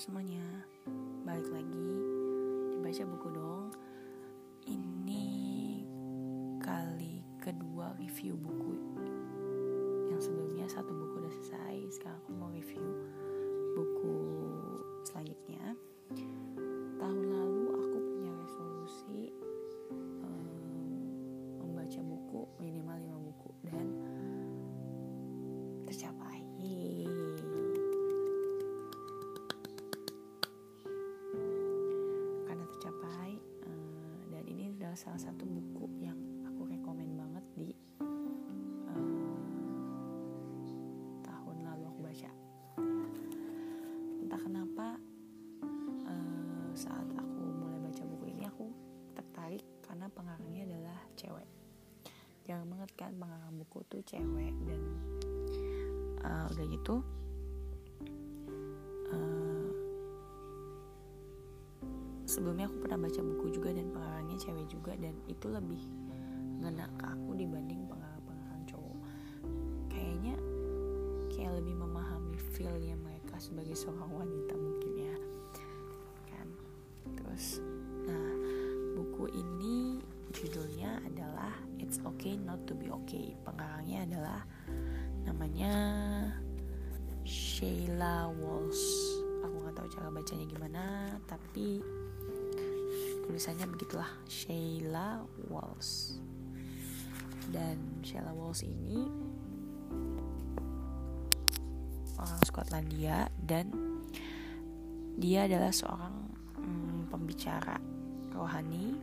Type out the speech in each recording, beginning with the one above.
semuanya. Balik lagi Dibaca buku dong. Ini kali kedua review buku salah satu buku yang aku rekomen banget di eh, tahun lalu aku baca. Entah kenapa eh, saat aku mulai baca buku ini aku tertarik karena pengarangnya adalah cewek. Jarang banget kan pengarang buku tuh cewek dan eh, udah gitu sebelumnya aku pernah baca buku juga dan cewek juga dan itu lebih ngena ke aku dibanding pengarang-pengarang cowok. Kayaknya kayak lebih memahami feelnya mereka sebagai seorang wanita mungkin ya kan? Terus nah buku ini judulnya adalah It's Okay Not to Be Okay. Pengarangnya adalah namanya Sheila Walsh. Aku nggak tahu cara bacanya gimana tapi tulisannya begitulah Sheila Walsh. Dan Sheila Walsh ini orang Skotlandia dan dia adalah seorang hmm, pembicara rohani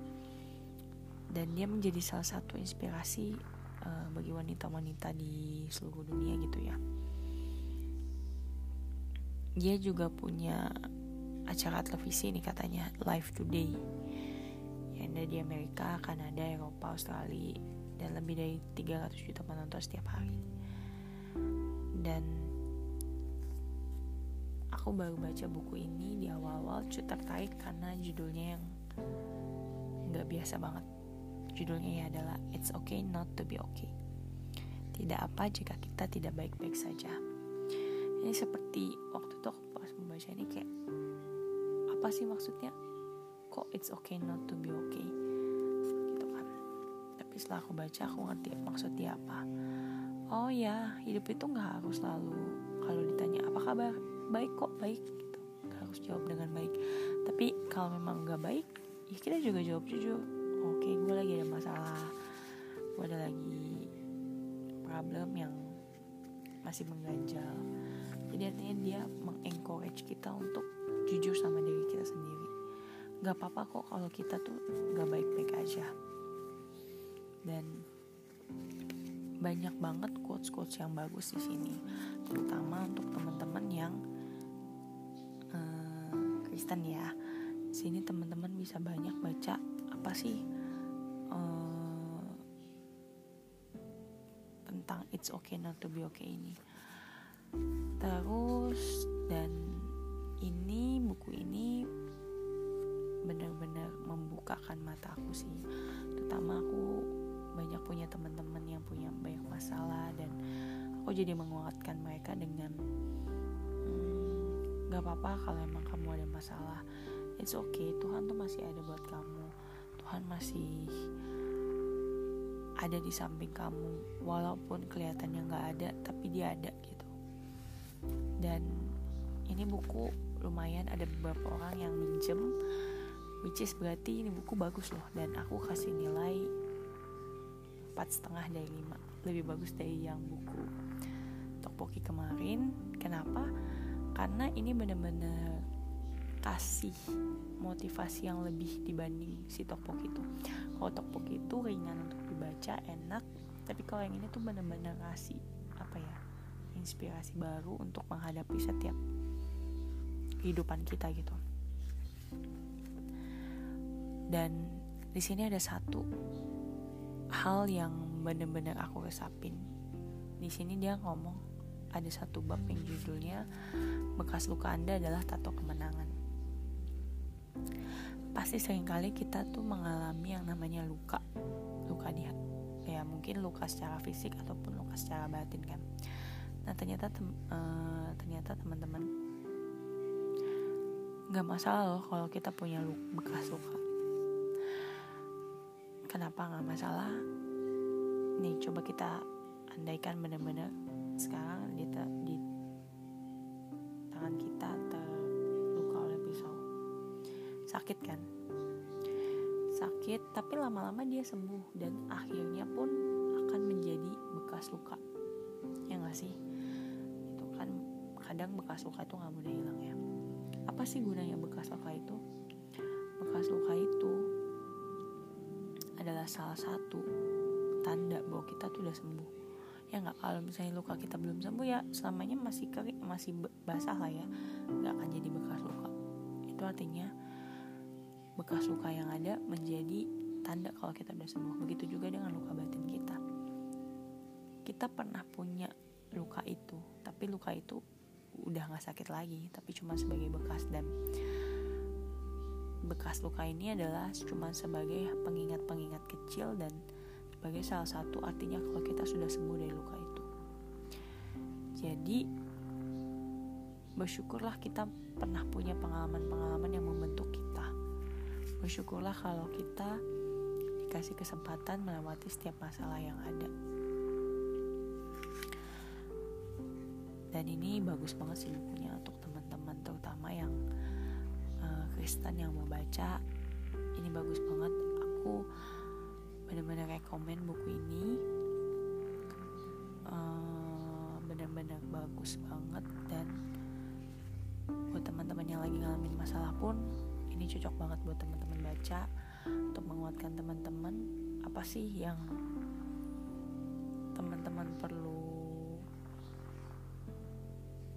dan dia menjadi salah satu inspirasi uh, bagi wanita-wanita di seluruh dunia gitu ya. Dia juga punya acara televisi nih katanya Live Today ada di Amerika, Kanada, Eropa, Australia dan lebih dari 300 juta penonton setiap hari. Dan aku baru baca buku ini di awal-awal tertarik karena judulnya yang nggak biasa banget. Judulnya ya adalah It's Okay Not to Be Okay. Tidak apa jika kita tidak baik-baik saja. Ini seperti waktu itu aku pas membaca ini kayak apa sih maksudnya kok it's okay not to be okay. Gitu kan. Tapi setelah aku baca aku ngerti maksud dia apa. Oh ya hidup itu nggak harus selalu kalau ditanya apa kabar? Baik kok baik gitu. Nggak harus jawab dengan baik. Tapi kalau memang nggak baik ya kita juga jawab jujur. Oke gue lagi ada masalah. Gue ada lagi problem yang masih mengganjal. Jadi artinya dia mengencourage kita untuk jujur sama diri kita sendiri Gak apa-apa kok kalau kita tuh gak baik-baik aja. Dan banyak banget quotes-quotes yang bagus di sini. Terutama untuk teman-teman yang uh, Kristen ya. Di sini teman-teman bisa banyak baca apa sih uh, tentang it's okay not to be okay ini. Terus dan ini buku ini benar-benar membukakan mata aku sih. Terutama aku banyak punya teman-teman yang punya banyak masalah dan aku jadi menguatkan mereka dengan hmm, apa-apa kalau emang kamu ada masalah. It's okay Tuhan tuh masih ada buat kamu. Tuhan masih ada di samping kamu walaupun kelihatannya nggak ada tapi dia ada gitu. Dan ini buku lumayan ada beberapa orang yang minjem which is berarti ini buku bagus loh. Dan aku kasih nilai empat setengah dari lima. Lebih bagus dari yang buku Tokpoki kemarin. Kenapa? Karena ini bener-bener kasih motivasi yang lebih dibanding si Tokpoki itu. Kalau Tokpoki itu ringan untuk dibaca enak. Tapi kalau yang ini tuh bener-bener kasih apa ya inspirasi baru untuk menghadapi setiap kehidupan kita gitu dan di sini ada satu hal yang bener-bener aku resapin. Di sini dia ngomong ada satu bab yang judulnya bekas luka anda adalah tato kemenangan. Pasti sering kali kita tuh mengalami yang namanya luka luka di ya mungkin luka secara fisik ataupun luka secara batin kan. Nah ternyata tem, uh, ternyata teman-teman nggak masalah loh kalau kita punya bekas luka kenapa nggak masalah? Nih coba kita andaikan benar-benar sekarang di, di tangan kita terluka oleh pisau. Sakit kan? Sakit tapi lama-lama dia sembuh dan akhirnya pun akan menjadi bekas luka. Ya nggak sih? Itu kan kadang bekas luka itu nggak mudah hilang ya. Apa sih gunanya bekas luka itu? Bekas luka itu adalah salah satu tanda bahwa kita tuh udah sembuh ya nggak kalau misalnya luka kita belum sembuh ya selamanya masih kering masih basah lah ya nggak akan jadi bekas luka itu artinya bekas luka yang ada menjadi tanda kalau kita udah sembuh. Begitu juga dengan luka batin kita. Kita pernah punya luka itu, tapi luka itu udah gak sakit lagi, tapi cuma sebagai bekas dan bekas luka ini adalah cuma sebagai pengingat-pengingat kecil dan sebagai salah satu artinya kalau kita sudah sembuh dari luka itu. Jadi bersyukurlah kita pernah punya pengalaman-pengalaman yang membentuk kita Bersyukurlah kalau kita dikasih kesempatan melewati setiap masalah yang ada. Dan ini bagus banget sih bukunya untuk Kristen yang mau baca. Ini bagus banget. Aku benar-benar rekomen buku ini. Uh, benar-benar bagus banget dan buat teman-teman yang lagi ngalamin masalah pun ini cocok banget buat teman-teman baca untuk menguatkan teman-teman apa sih yang teman-teman perlu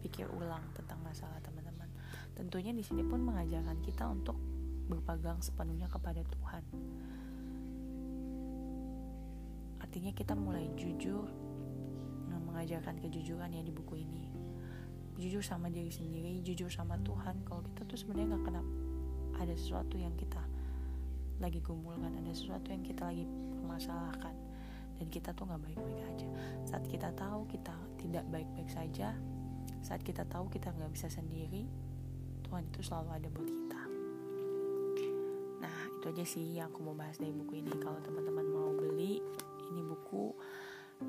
pikir ulang tentang masalah teman-teman tentunya di sini pun mengajarkan kita untuk berpegang sepenuhnya kepada Tuhan. Artinya kita mulai jujur mengajarkan kejujuran ya di buku ini. Jujur sama diri sendiri jujur sama Tuhan. Kalau kita tuh sebenarnya nggak kenapa ada sesuatu yang kita lagi gumulkan ada sesuatu yang kita lagi permasalahkan dan kita tuh nggak baik-baik aja. Saat kita tahu kita tidak baik-baik saja saat kita tahu kita nggak bisa sendiri Tuhan itu selalu ada buat kita. Nah itu aja sih yang aku mau bahas dari buku ini. Kalau teman-teman mau beli ini buku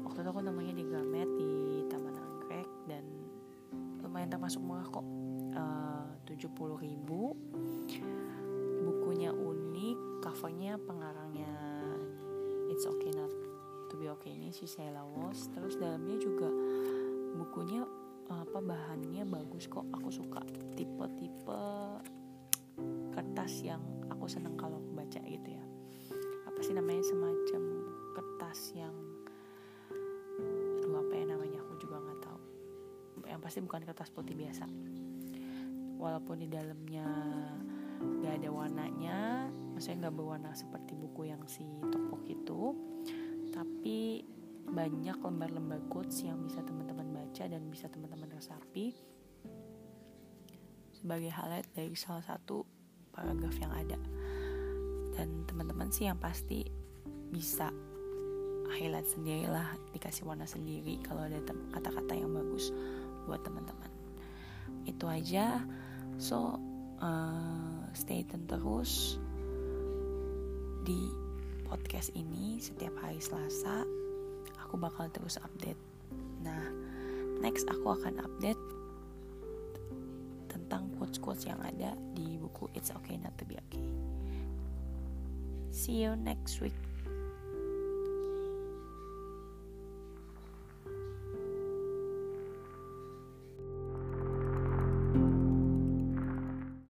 waktu itu aku namanya di Gramet di Taman Anggrek dan lumayan termasuk murah kok. Eh, tujuh puluh ribu. Bukunya unik covernya pengarangnya It's Okay Not To Be Okay ini si Sheila Walsh. Terus dalamnya juga bukunya apa bahannya bagus kok. Aku suka tipe-tipe kertas yang aku seneng kalau aku baca gitu ya. Apa sih namanya semacam kertas yang aduh apa ya namanya aku juga nggak tahu. Yang pasti bukan kertas putih biasa. Walaupun di dalamnya gak ada warnanya maksudnya gak berwarna seperti buku yang si topok itu tapi banyak lembar-lembar quotes yang bisa teman-teman baca dan bisa teman-teman resapi sebagai highlight dari salah satu paragraf yang ada. Dan teman-teman sih yang pasti bisa highlight sendiri lah dikasih warna sendiri kalau ada kata-kata yang bagus buat teman-teman. Itu aja. So uh, stay tune terus di podcast ini setiap hari Selasa. Aku bakal terus update. Nah next aku akan update tentang quotes-quotes yang ada di buku It's Okay Not To Be Okay. See you next week